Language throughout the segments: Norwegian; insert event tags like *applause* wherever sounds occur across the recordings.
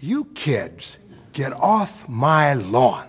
You kids, get off my lawn.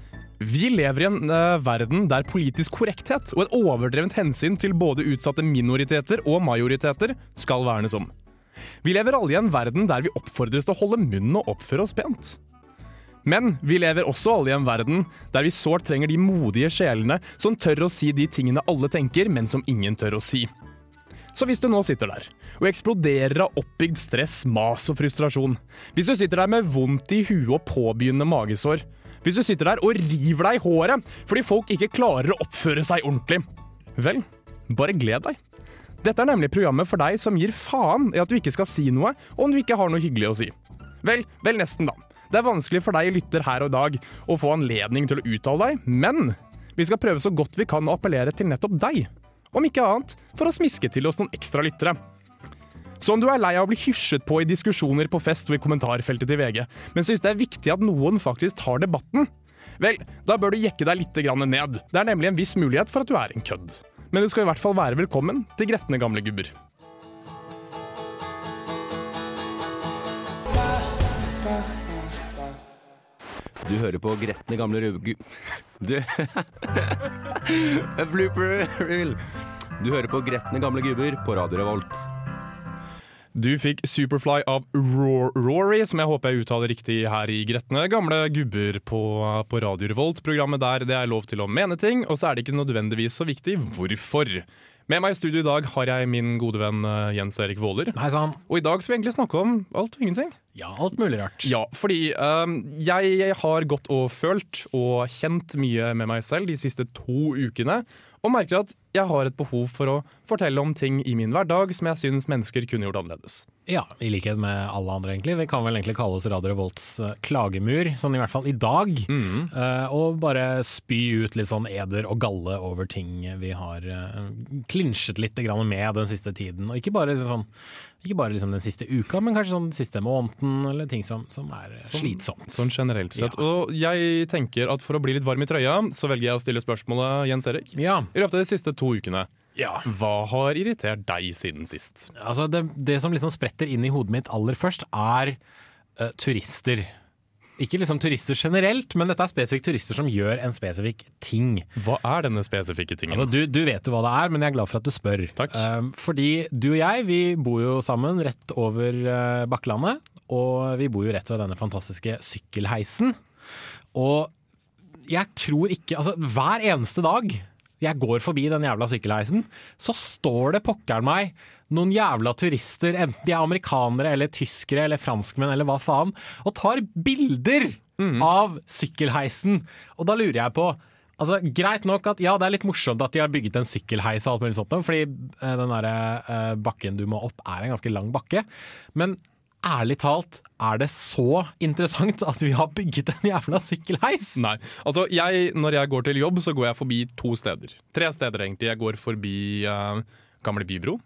Vi lever i en uh, verden der politisk korrekthet og et overdrevent hensyn til både utsatte minoriteter og majoriteter skal vernes om. Vi lever alle i en verden der vi oppfordres til å holde munnen og oppføre oss pent. Men vi lever også alle i en verden der vi sårt trenger de modige sjelene som tør å si de tingene alle tenker, men som ingen tør å si. Så hvis du nå sitter der og eksploderer av oppbygd stress, mas og frustrasjon, hvis du sitter der med vondt i huet og påbegynnende magesår, hvis du sitter der og river deg i håret fordi folk ikke klarer å oppføre seg ordentlig, vel, bare gled deg. Dette er nemlig programmet for deg som gir faen i at du ikke skal si noe om du ikke har noe hyggelig å si. Vel, vel nesten da. Det er vanskelig for deg lytter her og i dag å få anledning til å uttale deg, men vi skal prøve så godt vi kan å appellere til nettopp deg. Om ikke annet for å smiske til oss noen ekstra lyttere. Så om du er lei av å bli hysjet på i diskusjoner på fest og i kommentarfeltet til VG, men syns det er viktig at noen faktisk tar debatten, vel, da bør du jekke deg litt ned. Det er nemlig en viss mulighet for at du er en kødd. Men du skal i hvert fall være velkommen til gretne gamle gubber. Du hører på gretne gamle rubgu... Du *laughs* blooper reel. Du hører på gretne gamle gubber på Radio Revolt. Du fikk Superfly av Rory, som jeg håper jeg uttaler riktig her i Gretne. Gamle gubber på, på Radio Revolt. Programmet der det er lov til å mene ting, og så er det ikke nødvendigvis så viktig hvorfor. Med meg i studio i dag har jeg min gode venn eh, Jens Erik Våler. Hei sann. Og i dag skal vi egentlig snakke om alt og ingenting. Ja, alt mulig rart. Ja, fordi um, jeg har gått og følt og kjent mye med meg selv de siste to ukene, og merker at jeg har et behov for å fortelle om ting i min hverdag som jeg syns mennesker kunne gjort annerledes. Ja, i likhet med alle andre, egentlig. Vi kan vel egentlig kalle oss Radio Revolts eh, klagemur, sånn i hvert fall i dag. Eh, og bare spy ut litt sånn eder og galle over ting vi har uh, klinsjet litt grann med den siste tiden. Og ikke bare sånn ikke bare liksom den siste uka, men kanskje sånn den siste måneden, eller ting som, som er sånn, slitsomt. Sånn generelt sett. Ja. Og jeg tenker at for å bli litt varm i trøya, så velger jeg å stille spørsmålet, Jens Erik. Ja. I løpet av de siste to ukene, ja. hva har irritert deg siden sist? Altså det, det som liksom spretter inn i hodet mitt aller først, er uh, turister. Ikke liksom turister generelt, men dette er spesifikt turister som gjør en spesifikk ting. Hva er denne spesifikke tingen? Altså, du, du vet jo hva det er, men jeg er glad for at du spør. Takk. Uh, fordi du og jeg, vi bor jo sammen rett over uh, Bakklandet. Og vi bor jo rett ved denne fantastiske sykkelheisen. Og jeg tror ikke Altså, hver eneste dag jeg går forbi den jævla sykkelheisen, så står det pokkeren meg noen jævla turister, enten de er amerikanere eller tyskere eller franskmenn eller hva faen, og tar bilder av sykkelheisen. Og da lurer jeg på Altså, Greit nok at ja, det er litt morsomt at de har bygget en sykkelheis og alt mulig sånt, fordi eh, den der, eh, bakken du må opp er en ganske lang bakke. Men ærlig talt, er det så interessant at vi har bygget en jævla sykkelheis? Nei. Altså, jeg, når jeg går til jobb, så går jeg forbi to steder. Tre steder, egentlig. Jeg går forbi uh, Gamle Bybro,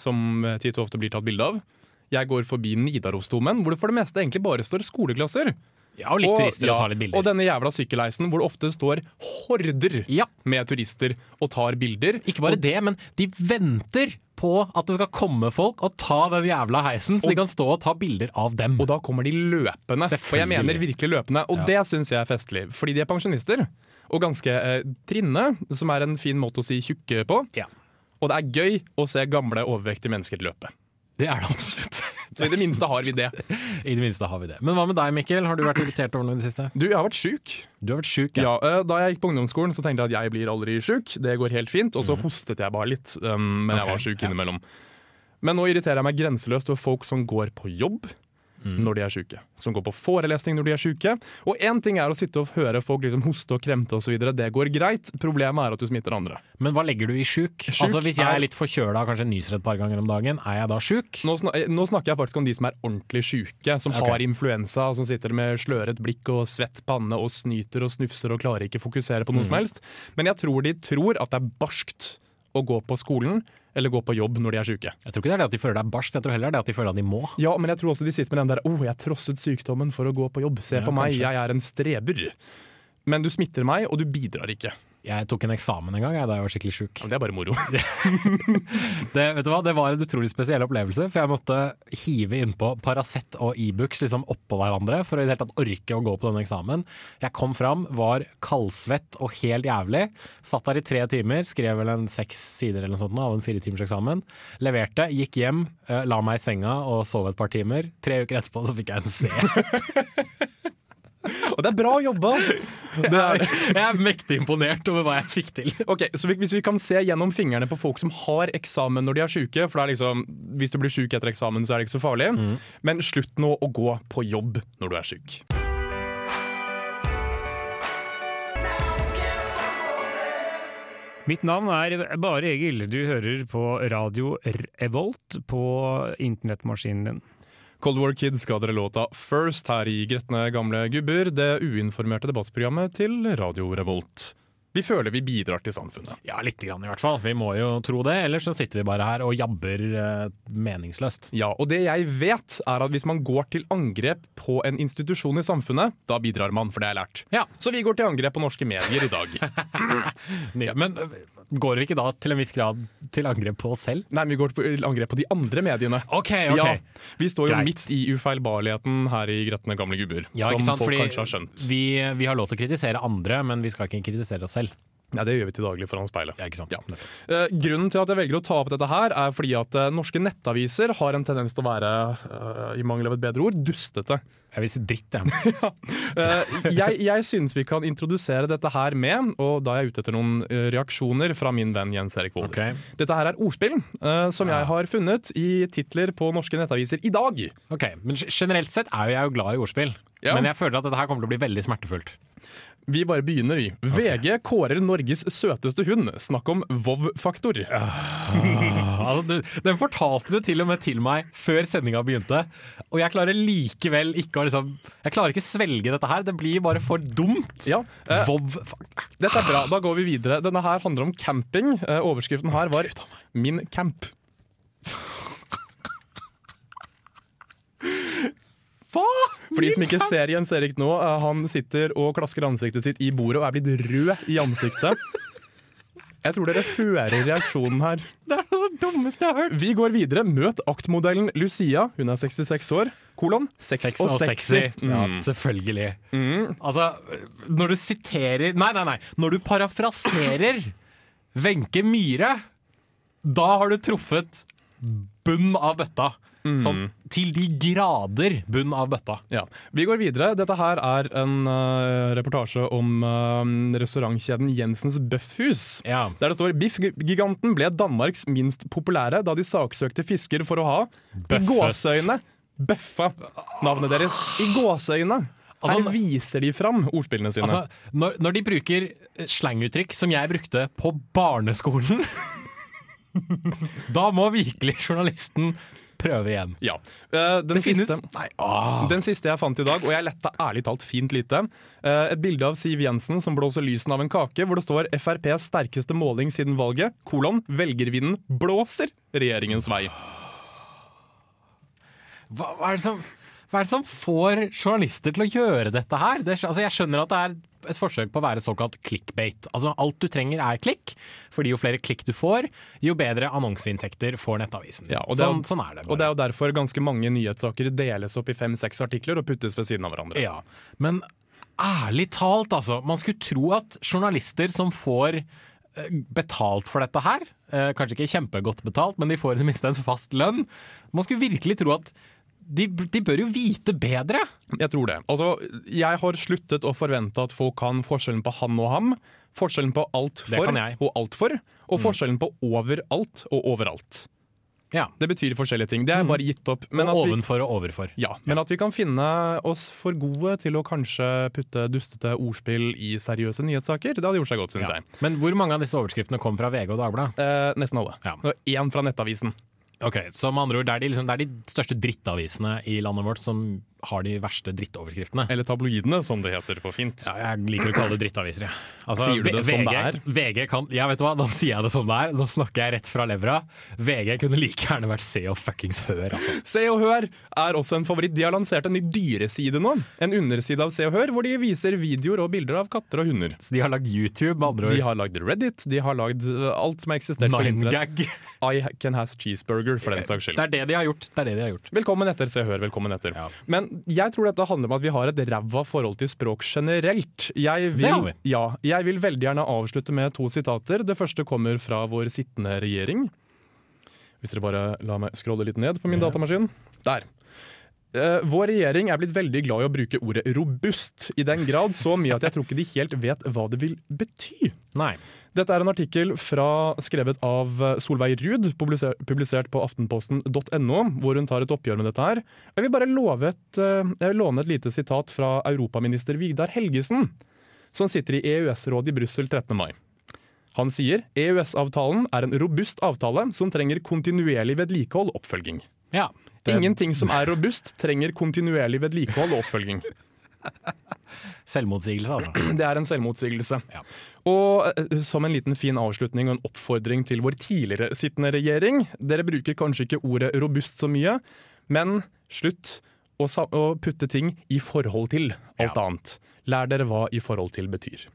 som eh, titt og ofte blir tatt bilde av. Jeg går forbi Nidarosdomen, hvor det for det meste egentlig bare står skoleklasser. Ja, og litt turister ja, og tar litt bilder. Og denne jævla sykkelheisen hvor det ofte står horder Ja. med turister og tar bilder. Ikke bare det, men de venter på at det skal komme folk og ta den jævla heisen, så Og- de kan stå og ta bilder av dem. Og da kommer de løpende. Og jeg mener virkelig løpende. Og Ja. det syns jeg er festlig, fordi de er pensjonister. Og ganske eh, trinne, som er en fin måte å si tjukke på. Ja. Og det er gøy å se gamle, overvektige mennesker løpe. Det er det absolutt. *laughs* Så i det minste har vi det. I det minste har vi det. Men hva med deg, Mikkel? Har du vært irritert over noe i det siste? Du, jeg har vært sjuk. Du har vært syk, Ja, ja. da jeg gikk på ungdomsskolen, så tenkte jeg at jeg blir aldri sjuk. Det går helt fint. Og så hostet jeg bare litt, um, men Mhm. Ok, jeg var sjuk innimellom. Men nå irriterer jeg meg grenseløst over folk som går på jobb når de er syke. Som går på forelesning når de er syke. Og én ting er å sitte og høre folk liksom hoste og kremte osv. Det går greit. Problemet er at du smitter andre. Men hva legger du i sjuk? Altså Hvis jeg er litt forkjøla og kanskje nyser et par ganger om dagen, er jeg da sjuk? Nå, snak nå snakker jeg faktisk om de som er ordentlig syke, som okay. har influensa, og som sitter med sløret blikk og svett panne og snyter og snufser og klarer ikke fokusere på noe som helst. Men jeg tror de tror at det er barskt å gå på skolen eller gå på jobb når de er syke. Jeg tror ikke det er det at de føler det er barskt, jeg tror heller det er at de føler at de må. Ja, men jeg tror også de sitter med den der 'Å, jeg trosset sykdommen for å gå på jobb'. Se Ja, på meg, kanskje. jeg er en streber. Men du smitter meg, og du bidrar ikke. Jeg tok en eksamen en gang jeg, da jeg var skikkelig sjuk. Det er bare moro. *laughs* Det, vet du hva? det var en utrolig spesiell opplevelse, for jeg måtte hive innpå Paracet og Ibux liksom oppå hverandre for å i det hele tatt orke å gå på denne eksamen. Jeg kom fram, var kaldsvett og helt jævlig. Satt der i tre timer, skrev vel en seks sider eller noe sånt av en fire timers eksamen. Leverte, gikk hjem, eh, la meg i senga og sov et par timer. Tre uker etterpå så fikk jeg en C. *laughs* og det er bra jobba! Er, jeg er mektig imponert over hva jeg fikk til. Ok, så Hvis vi kan se gjennom fingrene på folk som har eksamen når de er syke for er liksom, Hvis du blir syk etter eksamen, så er det ikke så farlig. Men slutt nå å gå på jobb når du er syk. Mitt navn er Bare Egil. Du hører på radio Revolt på internettmaskinen din. Cold War Kids ga dere låta First her i Gretne gamle gubber, det uinformerte debattprogrammet til Radio Revolt. Vi føler vi bidrar til samfunnet. Ja, lite grann i hvert fall. Vi må jo tro det, ellers så sitter vi bare her og jabber eh, meningsløst. Ja, og det jeg vet er at hvis man går til angrep på en institusjon i samfunnet, da bidrar man, for det er lært. Ja. Så vi går til angrep på norske medier i dag. *laughs* Ja, Men øh, går vi ikke da til en viss grad til angrep på oss selv? Nei, vi går til angrep på de andre mediene. OK, ok. Ja, vi står jo Greit. midt i ufeilbarligheten her i Gretne gamle gubber, Ja, som folk Fordi kanskje har skjønt. Vi, vi har lov til å kritisere andre, men vi skal ikke kritisere oss selv. Ja, Det gjør vi til daglig foran speilet. Ja, ikke sant? Ja. Eh, grunnen til at jeg velger å ta opp dette her, er fordi at eh, norske nettaviser har en tendens til å være, eh, i mangel av et bedre ord, dustete. Jeg vil si dritt, jeg. *laughs* Eh, jeg jeg syns vi kan introdusere dette her med, og da er jeg ute etter noen eh, reaksjoner fra min venn Jens Erik Wold. Okay. Dette her er ordspill eh, som jeg har funnet i titler på norske nettaviser i dag. Ok, Men generelt sett er jo jeg jo glad i ordspill. Ja. Men jeg føler at dette her kommer til å bli veldig smertefullt. Vi bare begynner, vi. VG kårer Norges søteste hund. Snakk om vov-faktor. *laughs* Altså, den fortalte du til og med til meg før sendinga begynte, og jeg klarer likevel ikke å liksom Jeg klarer ikke svelge dette her. Det blir bare for dumt. Ja, eh, Vov Dette er bra. Da går vi videre. Denne her handler om camping. Eh, overskriften her var 'Min camp'. Hva? For de som ikke ser Jens Erik nå, eh, han sitter og klasker ansiktet sitt i bordet og er blitt rød i ansiktet. Jeg tror dere hører reaksjonen her. Det er det dummeste jeg har hørt. Vi går videre. Møt aktmodellen Lucia. Hun er 66 år. Kolon. Sex, Sex og sexy. Ja, Mm. selvfølgelig. Altså, når du siterer Nei, nei, nei. Når du parafraserer Wenche Myhre, da har du truffet bunn av bøtta. Sånn til de grader bunn av bøtta. Ja. Vi går videre. Dette her er en uh, reportasje om uh, restaurantkjeden Jensens Bøffhus. Ja. Der det står Biffgiganten ble Danmarks minst populære da de saksøkte fisker for å ha i Bøffet. gåseøyne bøffa navnet deres. I gåseøyne. Altså, Her viser de fram ordspillene sine. Altså, når, når de bruker slanguttrykk som jeg brukte på barneskolen *laughs* Da må virkelig journalisten prøve igjen. ja. Uh, den, finnes siste, Nei, den siste jeg fant i dag, og jeg letta ærlig talt fint lite. Uh, et bilde av Siv Jensen som blåser lysen av en kake, hvor det står 'FrPs sterkeste måling siden valget', kolon 'Velgervinden blåser regjeringens vei'. hva, hva, er det som, hva er det som får journalister til å gjøre dette her? Det, altså, jeg skjønner at det er et forsøk på å være såkalt clickbait. Altså, alt du trenger er klikk, fordi jo flere klikk du får, jo bedre annonseinntekter får nettavisen. Ja, er sånn, sånn er det Og det er jo derfor ganske mange nyhetssaker deles opp i fem-seks artikler og puttes ved siden av hverandre. Ja, men ærlig talt, altså. Man skulle tro at journalister som får eh, betalt for dette her, eh, kanskje ikke kjempegodt betalt, men de får i det minste en fast lønn, man skulle virkelig tro at de, de bør jo vite bedre. Jeg tror det. Altså, jeg har sluttet å forvente at folk kan forskjellen på han og ham, forskjellen på alt for. Mm. og alt for, og forskjellen på overalt og overalt. Ja. Det betyr forskjellige ting. Det er bare gitt opp. Men og at vi, og overfor. ja, men at vi kan finne oss for gode til å kanskje putte dustete ordspill i seriøse nyhetssaker, det hadde gjort seg godt, syns Ja. jeg. Men hvor mange av disse overskriftene kom fra VG og Dagbladet? Eh, nesten alle. Ja. Og én fra Nettavisen. Ok, Så med andre ord, det er, de, liksom, det er de største drittavisene i landet vårt som har de verste drittoverskriftene. Eller tabloidene, som det heter på fint. Ja, jeg liker å kalle det drittaviser. jeg. Altså, Sier du det som det er? VG kan, ja, vet du hva, Da sier jeg det som det er. Nå snakker jeg rett fra levra. VG kunne like gjerne vært Se og fuckings Hør. altså. Se og Hør er også en favoritt. De har lansert en ny dyreside nå. En underside av Se og Hør, hvor de viser videoer og bilder av katter og hunder. Så de har lagd YouTube, med andre De har lagd Reddit, de har lagd uh, alt som har eksistert på internett. *laughs* I can has cheeseburger, for den saks skyld. Det er det de har gjort. Det er det de har gjort. Velkommen etter, Se og Hør. Velkommen etter. Ja. Men jeg tror dette handler om at vi har et ræva forhold til språk generelt. Jeg vil, Det har vi. Ja, jeg vil veldig gjerne avslutte med to sitater. Det første kommer fra vår sittende regjering. Hvis dere bare la meg scrolle litt ned på min datamaskin. Der. Uh, vår regjering er blitt veldig glad i å bruke ordet robust, i den grad så mye at jeg tror ikke de helt vet hva det vil bety. Nei. Dette er en artikkel fra, skrevet av Solveig Ruud, publisert på aftenposten.no, hvor hun tar et oppgjør med dette her. Jeg vil bare love et, eh, vil låne et lite sitat fra europaminister Vigdar Helgesen, som sitter i EØS-rådet i Brussel 13. mai. Han sier EØS-avtalen er en robust avtale som trenger kontinuerlig vedlikehold og oppfølging. Ja. Det, Ingenting som er robust, trenger kontinuerlig vedlikehold og oppfølging. *laughs* *laughs* Selvmotsigelse, altså. *clears throat* Det er en selvmotsigelse. Ja. Og eh, som en liten fin avslutning og en oppfordring til vår tidligere sittende regjering Dere bruker kanskje ikke ordet robust så mye, men slutt å, å putte ting i forhold til alt Ja. annet. Lær dere hva i forhold til betyr.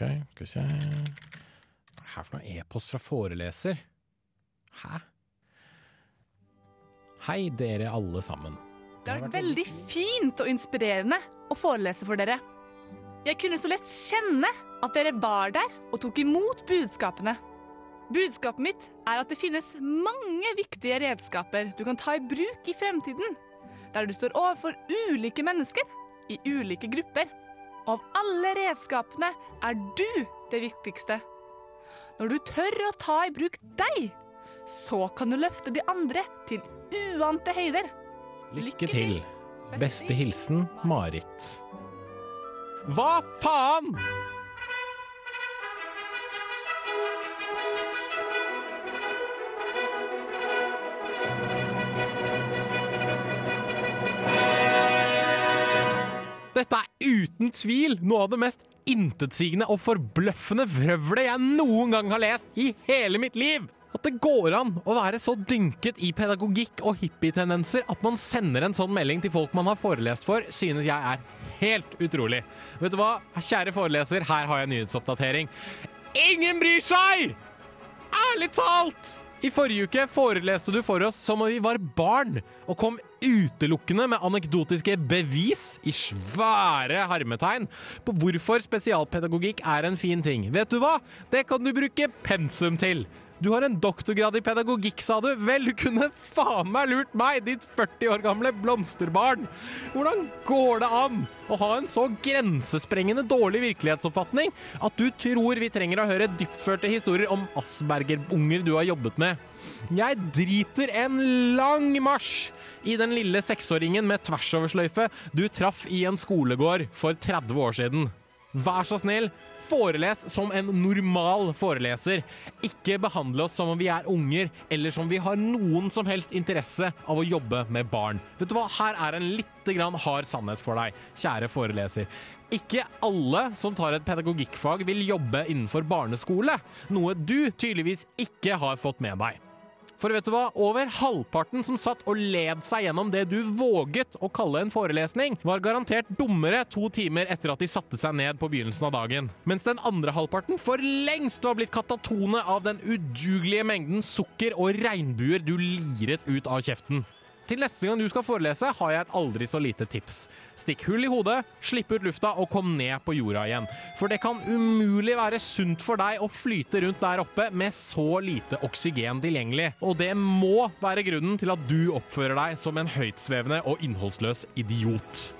Ok, skal vi se Hva er det her for noe e-post fra foreleser? Hæ? Hei, dere alle sammen. Det har vært veldig fint og inspirerende å forelese for dere. Jeg kunne så lett kjenne at dere var der og tok imot budskapene. Budskapet mitt er at det finnes mange viktige redskaper du kan ta i bruk i fremtiden, der du står overfor ulike mennesker i ulike grupper. Og av alle redskapene er du det viktigste. Når du tør å ta i bruk deg, så kan du løfte de andre til uante høyder. Lykke til. Beste hilsen Marit. Hva faen?! Dette er uten tvil noe av det mest intetsigende og forbløffende vrøvlet jeg noen gang har lest i hele mitt liv! At det går an å være så dynket i pedagogikk og hippietendenser at man sender en sånn melding til folk man har forelest for, synes jeg er helt utrolig. Vet du hva? Kjære foreleser, her har jeg nyhetsoppdatering. Ingen bryr seg! Ærlig talt! I forrige uke foreleste du for oss som om vi var barn, og kom utelukkende med anekdotiske bevis, i svære hermetegn, på hvorfor spesialpedagogikk er en fin ting. Vet du hva? Det kan du bruke pensum til. Du har en doktorgrad i pedagogikk, sa du. Vel, du kunne faen meg lurt meg, ditt 40 år gamle blomsterbarn. Hvordan går det an å ha en så grensesprengende dårlig virkelighetsoppfatning at du tror vi trenger å høre dyptførte historier om Asperger-unger du har jobbet med? Jeg driter en lang marsj i den lille seksåringen med tversoversløyfe du traff i en skolegård for 30 år siden. Vær så snill, foreles som en normal foreleser. Ikke behandle oss som om vi er unger, eller som vi har noen som helst interesse av å jobbe med barn. Vet du hva, her er en litt grann hard sannhet for deg, kjære foreleser. Ikke alle som tar et pedagogikkfag vil jobbe innenfor barneskole, noe du tydeligvis ikke har fått med deg. For vet du hva? Over halvparten som satt og led seg gjennom det du våget å kalle en forelesning, var garantert dummere to timer etter at de satte seg ned på begynnelsen av dagen. Mens den andre halvparten for lengst var blitt katatone av den udugelige mengden sukker og regnbuer du liret ut av kjeften. Til neste gang du skal forelese, har jeg et aldri så lite tips. Stikk hull i hodet, slipp ut lufta og kom ned på jorda igjen. For det kan umulig være sunt for deg å flyte rundt der oppe med så lite oksygen tilgjengelig. Og det må være grunnen til at du oppfører deg som en høytsvevende og innholdsløs idiot.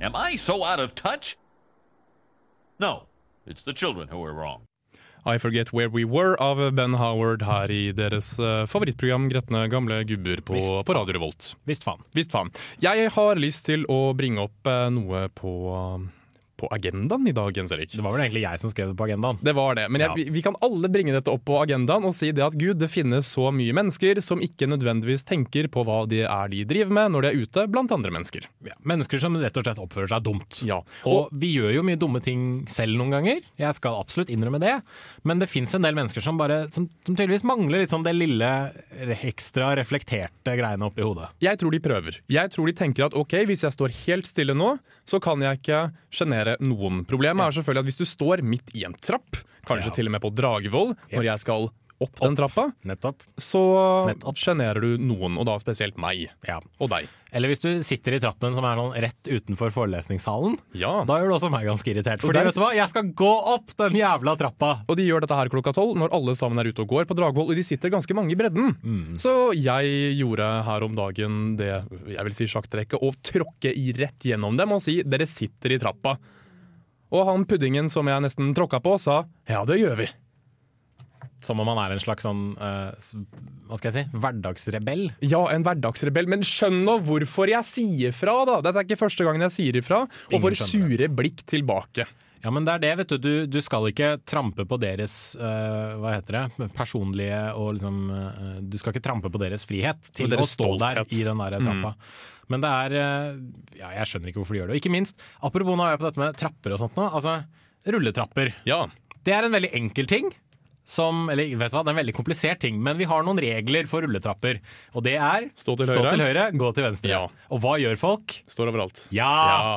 Am I so out of touch? No, it's the children who are wrong. I Forget Where We Were av Ben Howard her i deres eh, favorittprogram Gretne gamle gubber på, på Radio Revolt. Visst faen. Visst faen. Jeg har lyst til å bringe opp eh, noe på, på agendaen i dag, Jens Erik. Det var vel egentlig jeg som skrev det på agendaen. Det var det, men jeg, Ja. vi, kan alle bringe dette opp på agendaen og si det at gud, det finnes så mye mennesker som ikke nødvendigvis tenker på hva det er de driver med når de er ute blant andre mennesker. Ja, mennesker som rett og slett oppfører seg dumt. Ja, Og vi gjør jo mye dumme ting selv noen ganger, jeg skal absolutt innrømme det. Men det fins en del mennesker som bare som, som tydeligvis mangler litt sånn det lille ekstra reflekterte greiene oppi hodet. Jeg tror de prøver. Jeg tror de tenker at ok, hvis jeg står helt stille nå, så kan jeg ikke sjenere noen. Problemet er selvfølgelig at hvis du står midt i en trapp, kanskje Ja. til og med på Dragevoll, når jeg skal opp den trappa, Nettopp. så sjenerer du noen, og da spesielt meg. Ja. Og deg. Eller hvis du sitter i trappen som er sånn rett utenfor forelesningssalen. Ja. Da gjør du også meg ganske irritert. Fordi der- vet du hva, jeg skal gå opp den jævla trappa! Og de gjør dette her klokka tolv, når alle sammen er ute og går på Dragvoll, og de sitter ganske mange i bredden. Så jeg gjorde her om dagen det jeg vil si sjakktrekket, å tråkke i rett gjennom dem og si 'dere sitter i trappa'. Og han puddingen som jeg nesten tråkka på, sa 'ja, det gjør vi'. Som om han er en slags sånn uh, hva skal jeg si, hverdagsrebell. Ja, en hverdagsrebell, men skjønn nå hvorfor jeg sier fra, da! Dette er ikke første gangen jeg sier ifra, og får sure blikk tilbake. Ja, men det er det, vet du. Du, du skal ikke trampe på deres uh, hva heter det, personlige og liksom uh, Du skal ikke trampe på deres frihet til deres å stå stå der i den der trappa. Men det er Ja, jeg skjønner ikke hvorfor de gjør det. Og ikke minst, apropos nå er jeg på dette med trapper og sånt nå. Altså, rulletrapper. Ja. Det er en veldig enkel ting. Som, eller vet du hva, Det er en veldig komplisert ting, men vi har noen regler for rulletrapper. Og det er Stå til høyre. gå til venstre. Ja. Og hva gjør folk? Står overalt. Ja! Ja.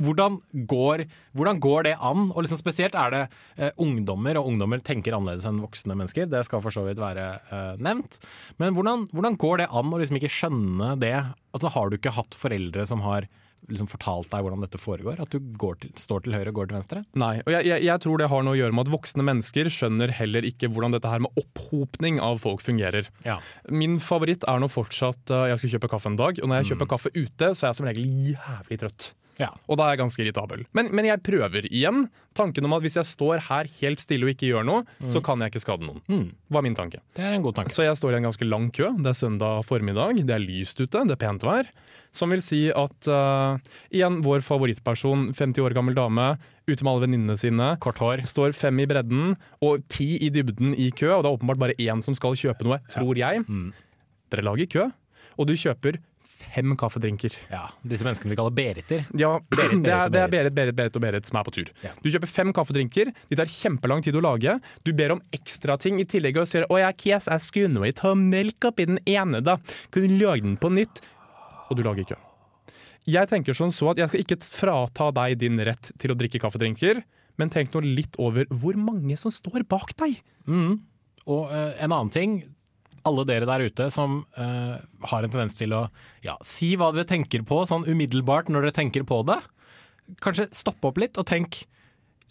Hvordan går, hvordan går det an? Og liksom spesielt er det eh, ungdommer, og ungdommer tenker annerledes enn voksne mennesker. Det skal for så vidt være eh, nevnt. Men hvordan, hvordan går det an å liksom ikke skjønne det? Altså, har du ikke hatt foreldre som har liksom fortalt deg hvordan dette foregår? At du går til, står til høyre og går til venstre? Nei, og jeg, jeg, jeg tror det har noe å gjøre med at voksne mennesker skjønner heller ikke hvordan dette her med opphopning av folk fungerer. Ja. Min favoritt er nå fortsatt uh, Jeg skal kjøpe kaffe en dag, og når jeg kjøper kaffe ute, så er jeg som regel jævlig trøtt. Ja. Og da er jeg ganske irritabel. Men, men jeg prøver igjen. Tanken om at hvis jeg står her helt stille og ikke gjør noe, så kan jeg ikke skade noen. Var min tanke. Det er en god tanke. Så jeg står i en ganske lang kø. Det er søndag formiddag, det er lyst ute, det er pent vær. Som vil si at uh, igjen, vår favorittperson, 50 år gammel dame, ute med alle venninnene sine. Kort hår. Står fem i bredden og ti i dybden i kø, og det er åpenbart bare én som skal kjøpe noe, tror jeg. Dere lager kø, og du kjøper fem kaffedrinker. Ja, Disse menneskene vi kaller beriter. Ja, Berit, *clears throat* det er, det er Berit. Berit, Berit, Berit og Berit som er på tur. Ja. Du kjøper fem kaffedrinker, de tar kjempelang tid å lage. Du ber om ekstra ting i tillegg og sier 'Å ja, Kies, jeg skulle nå ta melk oppi den ene, da'. Kunne du lage den på nytt? Og du lager ikke. Jeg tenker sånn så at jeg skal ikke frata deg din rett til å drikke kaffedrinker, men tenk nå litt over hvor mange som står bak deg. Og uh, en annen ting, alle dere der ute som uh, har en tendens til å ja, si hva dere tenker på sånn umiddelbart når dere tenker på det. Kanskje stoppe opp litt og tenk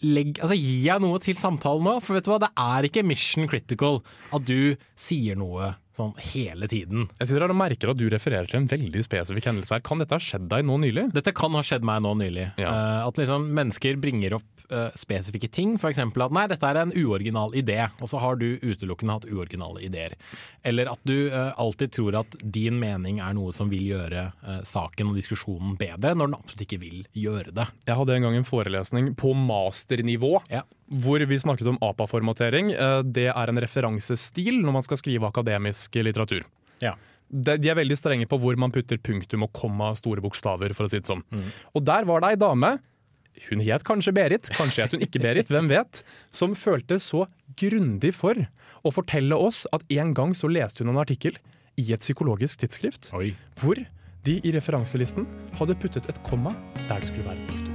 legg, altså, Gi jeg noe til samtalen nå? For vet du hva, det er ikke mission critical at du sier noe sånn hele tiden. Jeg sitter her og merker at du refererer til en veldig spesifikk hendelse her. Kan dette ha skjedd deg nå nylig? Dette kan ha skjedd meg nå nylig. Ja. Uh, at liksom mennesker bringer opp eh, spesifikke ting. F.eks. at nei, dette er en uoriginal idé, og så har du utelukkende hatt uoriginale ideer. Eller at du eh, alltid tror at din mening er noe som vil gjøre eh, saken og diskusjonen bedre, når den absolutt ikke vil gjøre det. Jeg hadde en gang en forelesning på masternivå Ja. hvor vi snakket om APA-formatering. Det er en referansestil når man skal skrive akademisk litteratur. Ja. De er veldig strenge på hvor man putter punktum og komma store bokstaver. for å si det sånn. Og der var det ei dame, hun het kanskje Berit, kanskje het hun ikke Berit, hvem vet, som følte så grundig for å fortelle oss at en gang så leste hun en artikkel i et psykologisk tidsskrift Oi. hvor de i referanselisten hadde puttet et komma der det skulle være et punktum.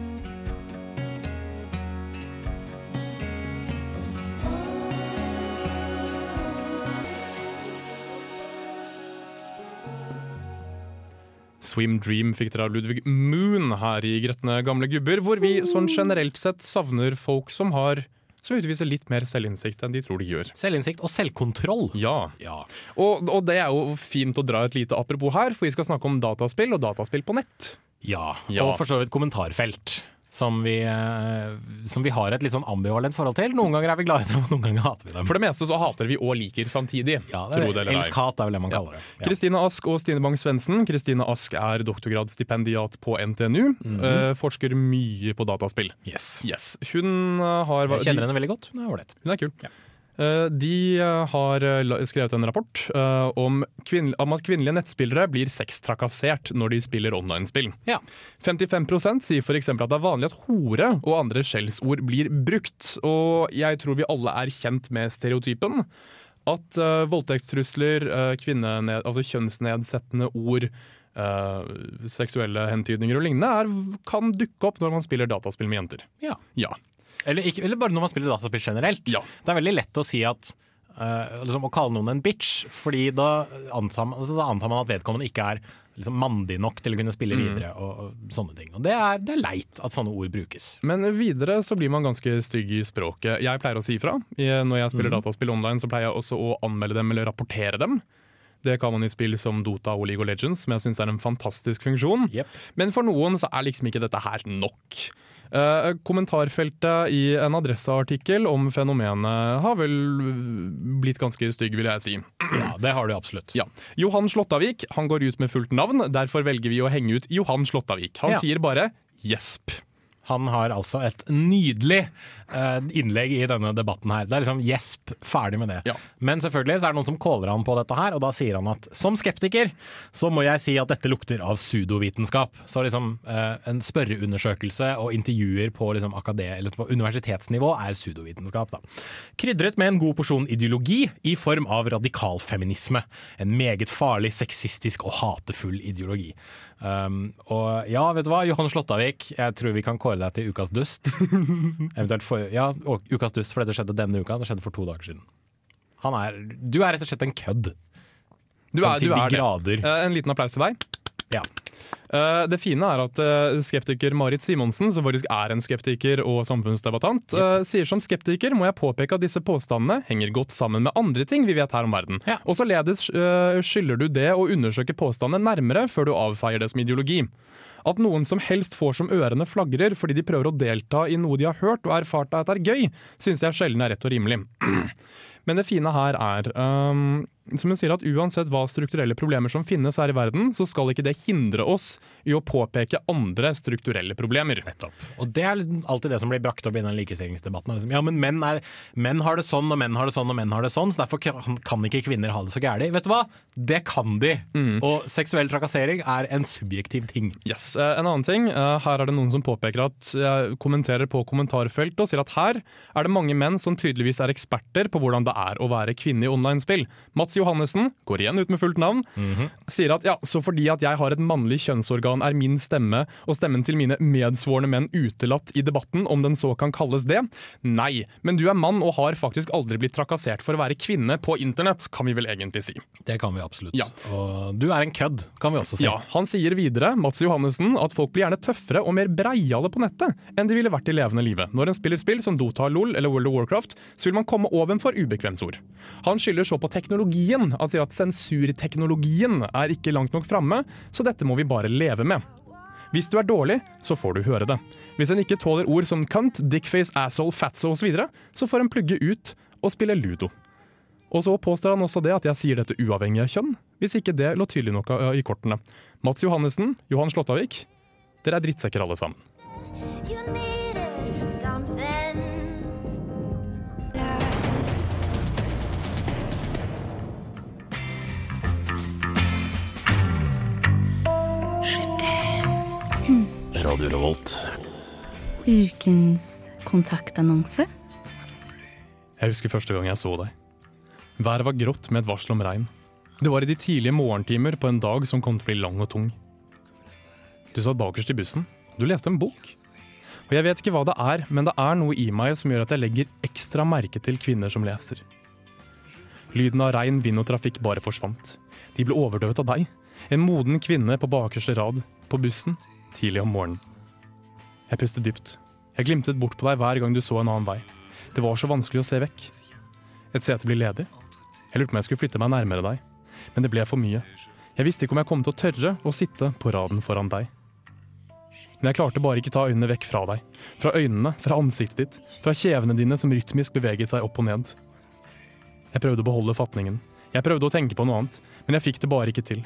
Swim Dream fikk dere av Ludvig Moon her i Gretne gamle gubber, hvor vi sånn generelt sett savner folk som har som utviser litt mer selvinnsikt enn de tror de gjør. Selvinnsikt og selvkontroll. Ja. Ja. Og, og det er jo fint å dra et lite apropos her, for vi skal snakke om dataspill og dataspill på nett. Ja, Ja. og for så vidt kommentarfelt. Som vi, eh, som vi har et litt sånn ambivalent forhold til. Noen ganger er vi glad i dem, og noen ganger hater vi dem. For det meste så hater vi og liker samtidig. ja, det det er. Elsk-hat er vel det man kaller det. Ja. Kristine Ask og Stine Bang-Svendsen. Kristine Ask er doktorgradsstipendiat på NTNU. Mhm. eh, forsker mye på dataspill. Yes. Yes. Hun eh, har Jeg kjenner henne veldig godt. Hun er ålreit. Hun er kul. Eh, de eh, har eh, skrevet en rapport eh, om, at kvinnelige nettspillere blir sextrakassert når de spiller online-spill. Ja. 55 sier f.eks. at det er vanlig at hore og andre skjellsord blir brukt. Og jeg tror vi alle er kjent med stereotypen. At uh, voldtektstrusler, uh, altså kjønnsnedsettende ord, uh, seksuelle hentydninger og lignende er, kan dukke opp når man spiller dataspill med jenter. Ja. Ja. Eller, ikke, eller bare når man spiller dataspill generelt. Ja. Det er veldig lett å si at uh, liksom Å kalle noen en bitch, fordi da antar man, altså, da antar man at vedkommende ikke er liksom, mandig nok til å kunne spille videre. Og, og sånne ting Og det er, det er leit at sånne ord brukes. Men videre så blir man ganske stygg i språket. Jeg pleier å si ifra. Når jeg spiller dataspill online, så pleier jeg også å anmelde dem eller rapportere dem. Det kan man i spill som Dota og League of Legends, som jeg syns er en fantastisk funksjon. Yep. Men for noen så er liksom ikke dette her nok. Eh, kommentarfeltet i en adresseartikkel om fenomenet har vel blitt ganske stygg, vil jeg si. Ja, det har du absolutt. Ja. Johan Slåttavik han går ut med fullt navn, derfor velger vi å henge ut Johan Slåttavik. Han Ja. sier bare 'gjesp'. Han har altså et nydelig eh, innlegg i denne debatten her. Det er liksom gjesp, ferdig med det. Ja. Men selvfølgelig så er det noen som caller han på dette her, og da sier han at som skeptiker så må jeg si at dette lukter av pseudovitenskap. Så liksom eh, en spørreundersøkelse og intervjuer på, liksom, på universitetsnivå er pseudovitenskap. Da. Krydret med en god porsjon ideologi i form av radikalfeminisme. En meget farlig, sexistisk og hatefull ideologi. Um, og ja, vet du hva, Johan Slåttavik, jeg tror vi kan kåre deg til ukas dust. *laughs* Eventuelt for, ja, ukas dust, for dette skjedde denne uka. Det skjedde for to dager siden. Han er, du er rett og slett en kødd. Du Sånn er, til du de er det. grader. Eh, En liten applaus til deg. Ja. Eh, Det fine er at uh, skeptiker Marit Simonsen, som faktisk er en skeptiker og samfunnsdebattant, uh, sier som skeptiker må jeg påpeke at disse påstandene henger godt sammen med andre ting vi vet her om verden. Ja. Og således skylder du det å undersøke påstandene nærmere før du avfeier det som ideologi. At noen som helst får som ørene flagrer fordi de prøver å delta i noe de har hørt og erfart at er gøy, syns jeg sjelden er rett og rimelig. *clears throat* Men det fine her er, um, som hun sier, at uansett hva strukturelle problemer som finnes her i verden, så skal ikke det hindre oss i å påpeke andre strukturelle problemer. Og det er alltid det som blir brakt opp i den likestillingsdebatten. Liksom, ja, men menn, er, menn har det sånn, og menn har det sånn, og menn har det sånn, så derfor kan, ikke kvinner ha det så gærent. Vet du hva? Det kan de! Og seksuell trakassering er en subjektiv ting. Yes, eh, En annen ting, eh, her er det noen som påpeker at jeg kommenterer på kommentarfeltet og sier at her er det mange menn som tydeligvis er eksperter på hvordan det er å være kvinne i online-spill. Mats Johannessen, går igjen ut med fullt navn, sier at ja, så fordi at jeg har et mannlig kjønnsorgan er min stemme og stemmen til mine medsvorne menn utelatt i debatten, om den så kan kalles det? Nei, men du er mann og har faktisk aldri blitt trakassert for å være kvinne på internett, kan vi vel egentlig si. Det kan vi absolutt. Ja. Og du er en kødd, kan vi også si. Ja, Han sier videre Mats Johannessen, at folk blir gjerne tøffere og mer breiale på nettet enn de ville vært i levende livet. Når en spiller spill som Dota, LOL eller World of Warcraft, så vil man komme ovenfor ubekvemsord. Han skylder så på teknologien. Han at sensurteknologien er ikke langt nok framme, så dette må vi bare leve med. Hvis du er dårlig, så får du høre det. Hvis en ikke tåler ord som cunt, dickface, asshole, fatso osv., så, videre, så får en plugge ut og spille ludo. Og så påstår han også det at jeg sier dette uavhengig av kjønn, hvis ikke det lå tydelig nok uh, i kortene. Mats Johannessen, Johan Slåttavik, dere er drittsekker alle sammen. Radio Revolt. Ukens kontaktannonse. Jeg husker første gang jeg så deg. Været var grått med et varsel om regn. Det var i de tidlige morgentimer på en dag som kom til å bli lang og tung. Du satt bakerst i bussen. Du leste en bok. Og jeg vet ikke hva det er, men det er noe i meg som gjør at jeg legger ekstra merke til kvinner som leser. Lyden av regn, vind og trafikk bare forsvant. De ble overdøvet av deg. En moden kvinne på bakerste rad, på bussen, tidlig om morgenen. Jeg pustet dypt. Jeg glimtet bort på deg hver gang du så en annen vei. Det var så vanskelig å se vekk. Et sete blir ledig. Jeg lurte på om jeg skulle flytte meg nærmere deg, men det ble for mye. Jeg visste ikke om jeg kom til å tørre å sitte på raden foran deg. Men jeg klarte bare ikke ta øynene vekk fra deg. Fra øynene, fra ansiktet ditt, fra kjevene dine som rytmisk beveget seg opp og ned. Jeg prøvde å beholde fatningen. Jeg prøvde å tenke på noe annet, men jeg fikk det bare ikke til.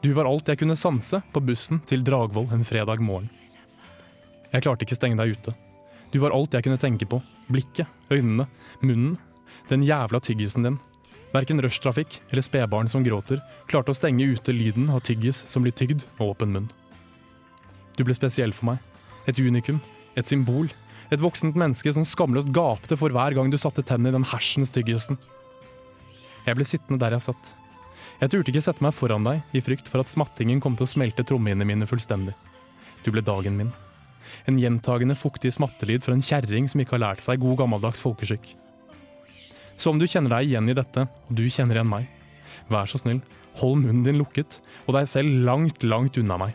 Du var alt jeg kunne sanse på bussen til Dragvoll en fredag morgen. Jeg klarte ikke stenge deg ute. Du var alt jeg kunne tenke på. Blikket, øynene, munnen. Den jævla tyggisen din. Verken rushtrafikk eller spedbarn som gråter, klarte å stenge ute lyden av tyggis som blir tygd med åpen munn. Du ble spesiell for meg. Et unikum. Et symbol. Et voksent menneske som skamløst gapte for hver gang du satte tennene i den hersens tyggisen. Jeg ble sittende der jeg satt. Jeg turte ikke sette meg foran deg i frykt for at smattingen kom til å smelte trommehinnene mine fullstendig. Du ble dagen min. En gjentagende fuktig smattelyd fra en kjerring som ikke har lært seg god gammeldags folkeskikk. Så om du kjenner deg igjen i dette, og du kjenner igjen meg, vær så snill, hold munnen din lukket, og deg selv langt, langt unna meg.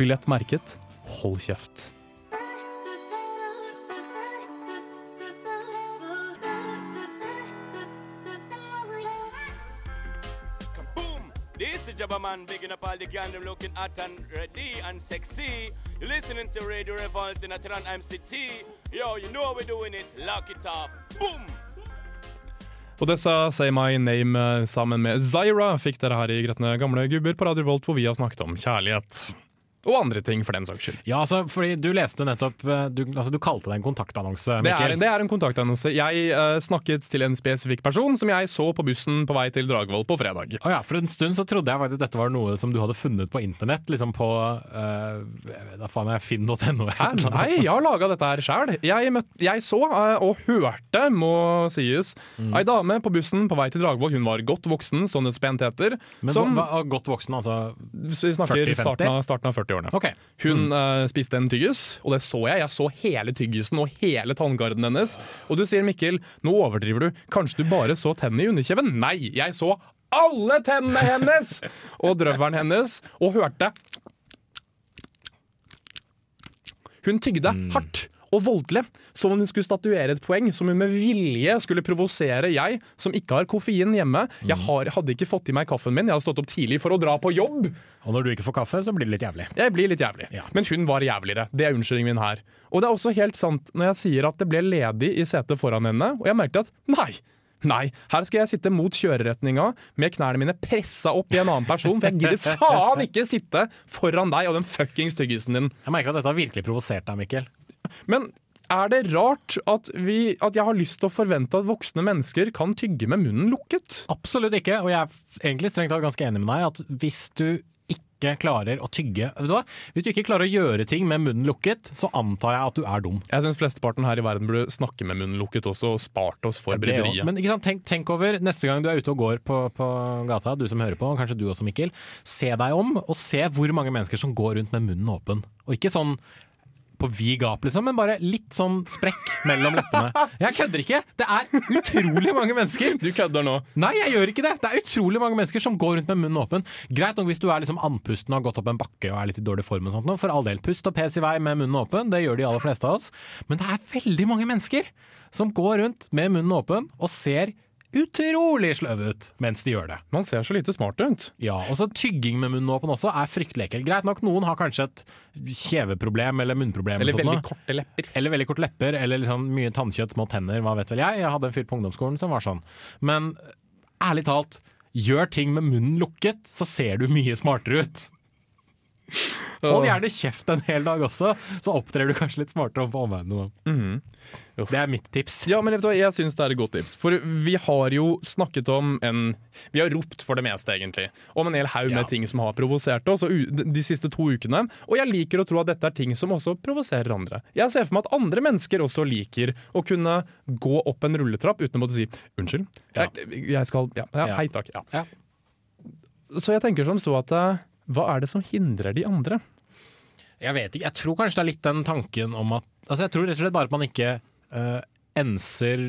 Billett merket, hold kjeft. All the gang, them looking hot and ready and sexy. Listening to Radio Revolt in Atran MCT. Yo, you know we're doing it. Lock it up. Boom! Og disse Say My Name eh, sammen med Zyra fikk dere her i Gretne gamle gubber på Radio Volt, hvor vi har snakket om kjærlighet. Og andre ting, for den saks skyld. Ja, altså, fordi du leste nettopp eh, Du, altså, du kalte det en kontaktannonse, Det er, det er en kontaktannonse. Jeg uh, snakket til en spesifikk person som jeg så på bussen på vei til Dragvoll på fredag. Oh, ja, For en stund så trodde jeg faktisk dette var noe som du hadde funnet på internett. Liksom på uh, faen jeg finn.no. Nei, jeg har laga dette her sjæl. Jeg, jeg så uh, og hørte, må sies, Mm. ei dame på bussen på vei til Dragvoll. Hun var godt voksen, sånn et spent heter. Men som, hva, godt voksen, altså vi snakker 40-50? starten av, starten av 40-årene. Ok. Hun eh, spiste en tyggis, og det så jeg. Jeg så hele tyggisen og hele tanngarden hennes. Og du sier, Mikkel, nå overdriver du. Kanskje du bare så tennene i underkjeven? Nei, jeg så alle tennene hennes! *laughs* Og drøvelen hennes, og hørte Hun tygde hardt og voldelig, som om hun skulle statuere et poeng, som hun med vilje skulle provosere jeg, som ikke har koffein hjemme. Jeg har, hadde ikke fått i meg kaffen min, jeg hadde stått opp tidlig for å dra på jobb. Og når du ikke får kaffe, så blir det litt jævlig. Jeg blir litt jævlig. Men hun var jævligere. Det er unnskyldningen min her. Og det er også helt sant når jeg sier at det ble ledig i setet foran henne, og jeg merket at nei. Nei, her skal jeg sitte mot kjøreretninga med knærne mine pressa opp i en annen person, for jeg gidder faen ikke sitte foran deg og den fuckings tyggisen din. Jeg merker at dette har virkelig provosert deg, Mikkel. Men er det rart at, vi, at jeg har lyst til å forvente at voksne mennesker kan tygge med munnen lukket? Absolutt ikke, og jeg er egentlig strengt tatt ganske enig med deg at hvis du ikke klarer å tygge Vet du hva? Hvis du ikke klarer å gjøre ting med munnen lukket, så antar jeg at du er dum. Jeg syns flesteparten her i verden burde snakke med munnen lukket også, og spart oss for Ja, bryderiet. Men? Tenk, tenk over neste gang du er ute og går på, på gata, du som hører på, og kanskje du også, Mikkel. Se deg om, og se hvor mange mennesker som går rundt med munnen åpen. Og ikke sånn på vid gap, liksom, men bare litt sånn sprekk mellom leppene. Jeg kødder ikke! Det er utrolig mange mennesker! Du kødder nå. Nei, jeg gjør ikke det! Det er utrolig mange mennesker som går rundt med munnen åpen. Greit nok hvis du er liksom andpusten og har gått opp en bakke og er litt i dårlig form, og sånt, for all del, pust og pes i vei med munnen åpen, det gjør de aller fleste av oss. Men det er veldig mange mennesker som går rundt med munnen åpen og ser utrolig sløve ut mens de gjør det. Man ser så lite smart ut. Ja, og så Tygging med munnen åpen også er fryktelig ekkelt. Greit nok, noen har kanskje et kjeveproblem eller munnproblem. Eller veldig sånn, korte lepper. Eller veldig korte lepper, eller liksom mye tannkjøtt, små tenner, hva vet vel jeg. Jeg hadde en fyr på ungdomsskolen som var sånn. Men ærlig talt, gjør ting med munnen lukket, så ser du mye smartere ut. Hold gjerne kjeft en hel dag også, så opptrer du kanskje litt smartere overfor omverdenen. Mhm. Det er mitt tips. Ja, men jeg syns det er et godt tips. For vi har jo snakket om en Vi har ropt for det meste, egentlig. Om en hel haug Ja. med ting som har provosert oss de siste to ukene. Og jeg liker å tro at dette er ting som også provoserer andre. Jeg ser for meg at andre mennesker også liker å kunne gå opp en rulletrapp uten å måtte si 'unnskyld'. Ja. Jeg, jeg skal ja. Hei takk. Så jeg tenker som så at eh, hva er det som hindrer de andre? Jeg vet ikke, jeg tror kanskje det er litt den tanken om at Altså Jeg tror rett og slett bare at man ikke uh, enser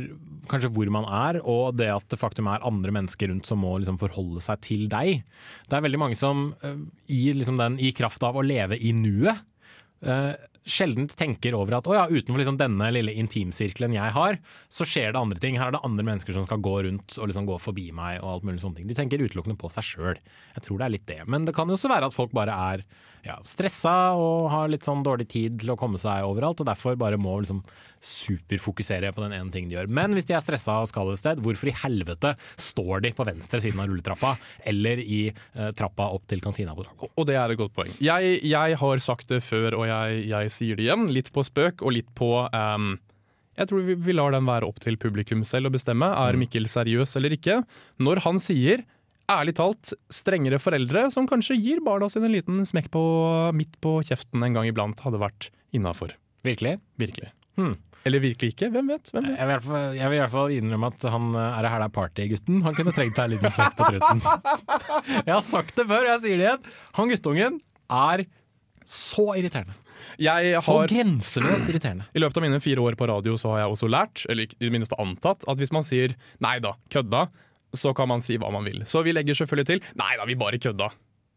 kanskje hvor man er, og det at det faktum er andre mennesker rundt som må liksom forholde seg til deg. Det er veldig mange som uh, i, liksom den, i kraft av å leve i nuet, uh, sjelden tenker over at å ja, utenfor liksom denne lille intimsirkelen jeg har, så skjer det andre ting. Her er det andre mennesker som skal gå rundt og liksom gå forbi meg. og alt mulig sånne ting. De tenker utelukkende på seg sjøl. Jeg tror det er litt det. Men det kan jo også være at folk bare er ja, stressa og har litt sånn dårlig tid til å komme seg overalt, og derfor bare må liksom superfokusere på den ene tingen de gjør. Men hvis de er stressa og skal et sted, hvorfor i helvete står de på venstre siden av rulletrappa, eller i eh, trappa opp til kantina på Drago? Og det er et godt poeng. Jeg, jeg har sagt det før, og jeg, jeg sier det igjen. Litt på spøk og litt på um, Jeg tror vi, vi lar den være opp til publikum selv å bestemme. Er Mikkel seriøs eller ikke? Når han sier Ærlig talt, strengere foreldre som kanskje gir barna sine en liten smekk på, midt på kjeften en gang iblant, hadde vært innafor. Virkelig? Virkelig. Hmm. Eller virkelig ikke, hvem vet? Hvem vet? Jeg vil, fall, jeg vil i hvert fall innrømme at han eh, er her det er party-gutten. Han kunne trengt seg en liten svett på truten. *laughs* Jeg har sagt det før, jeg sier det igjen. Han guttungen er så irriterende. Jeg Så grenseløst irriterende. I løpet av mine fire år på radio så har jeg også lært, eller i det minste antatt, at hvis man sier 'nei da, kødda', så kan man si hva man vil. Så vi legger selvfølgelig til 'nei da, vi bare kødda'.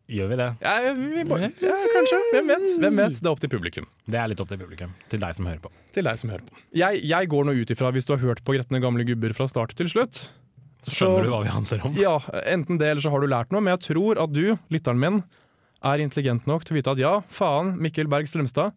Gjør vi det? Ja, vi bare, ja, kanskje. Hvem vet? Hvem vet? Det er opp til publikum. Det er litt opp til publikum. Til deg som hører på. Til deg som hører på. Jeg, jeg går nå ut ifra, hvis du har hørt på Gretne gamle gubber fra start til slutt Så skjønner du hva vi handler om. Ja, enten det, eller så har du lært noe. Men jeg tror at du, lytteren min, er intelligent nok til å vite at ja, faen, Mikkel Berg Strømstad.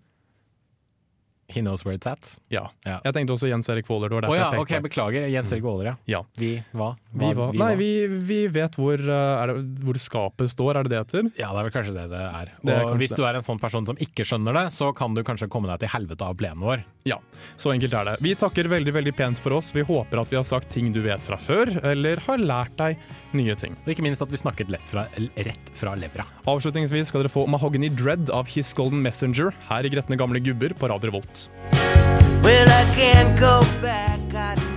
He knows where it's at. Ja. Ja. Jeg tenkte også Jens Erik Waaler. Det var derfor ja, jeg beklager. Jens Erik Waaler, ja. Ja. Vi hva? Vi Hva- nei, vi, vi vet hvor, er det, hvor skapet står, er det det heter? Ja, det er vel kanskje det det er. Det er Og hvis du er en sånn person som ikke skjønner det, så kan du kanskje komme deg til helvete av plenen vår. Ja, så enkelt er det. Vi takker veldig veldig pent for oss. Vi håper at vi har sagt ting du vet fra før, eller har lært deg nye ting. Og ikke minst at vi snakket fra, rett fra levra. Avslutningsvis skal dere få Mahogany Dread av His Golden Messenger her i Gretne gamle gubber på Radio Revolt. Well, I can't go back. I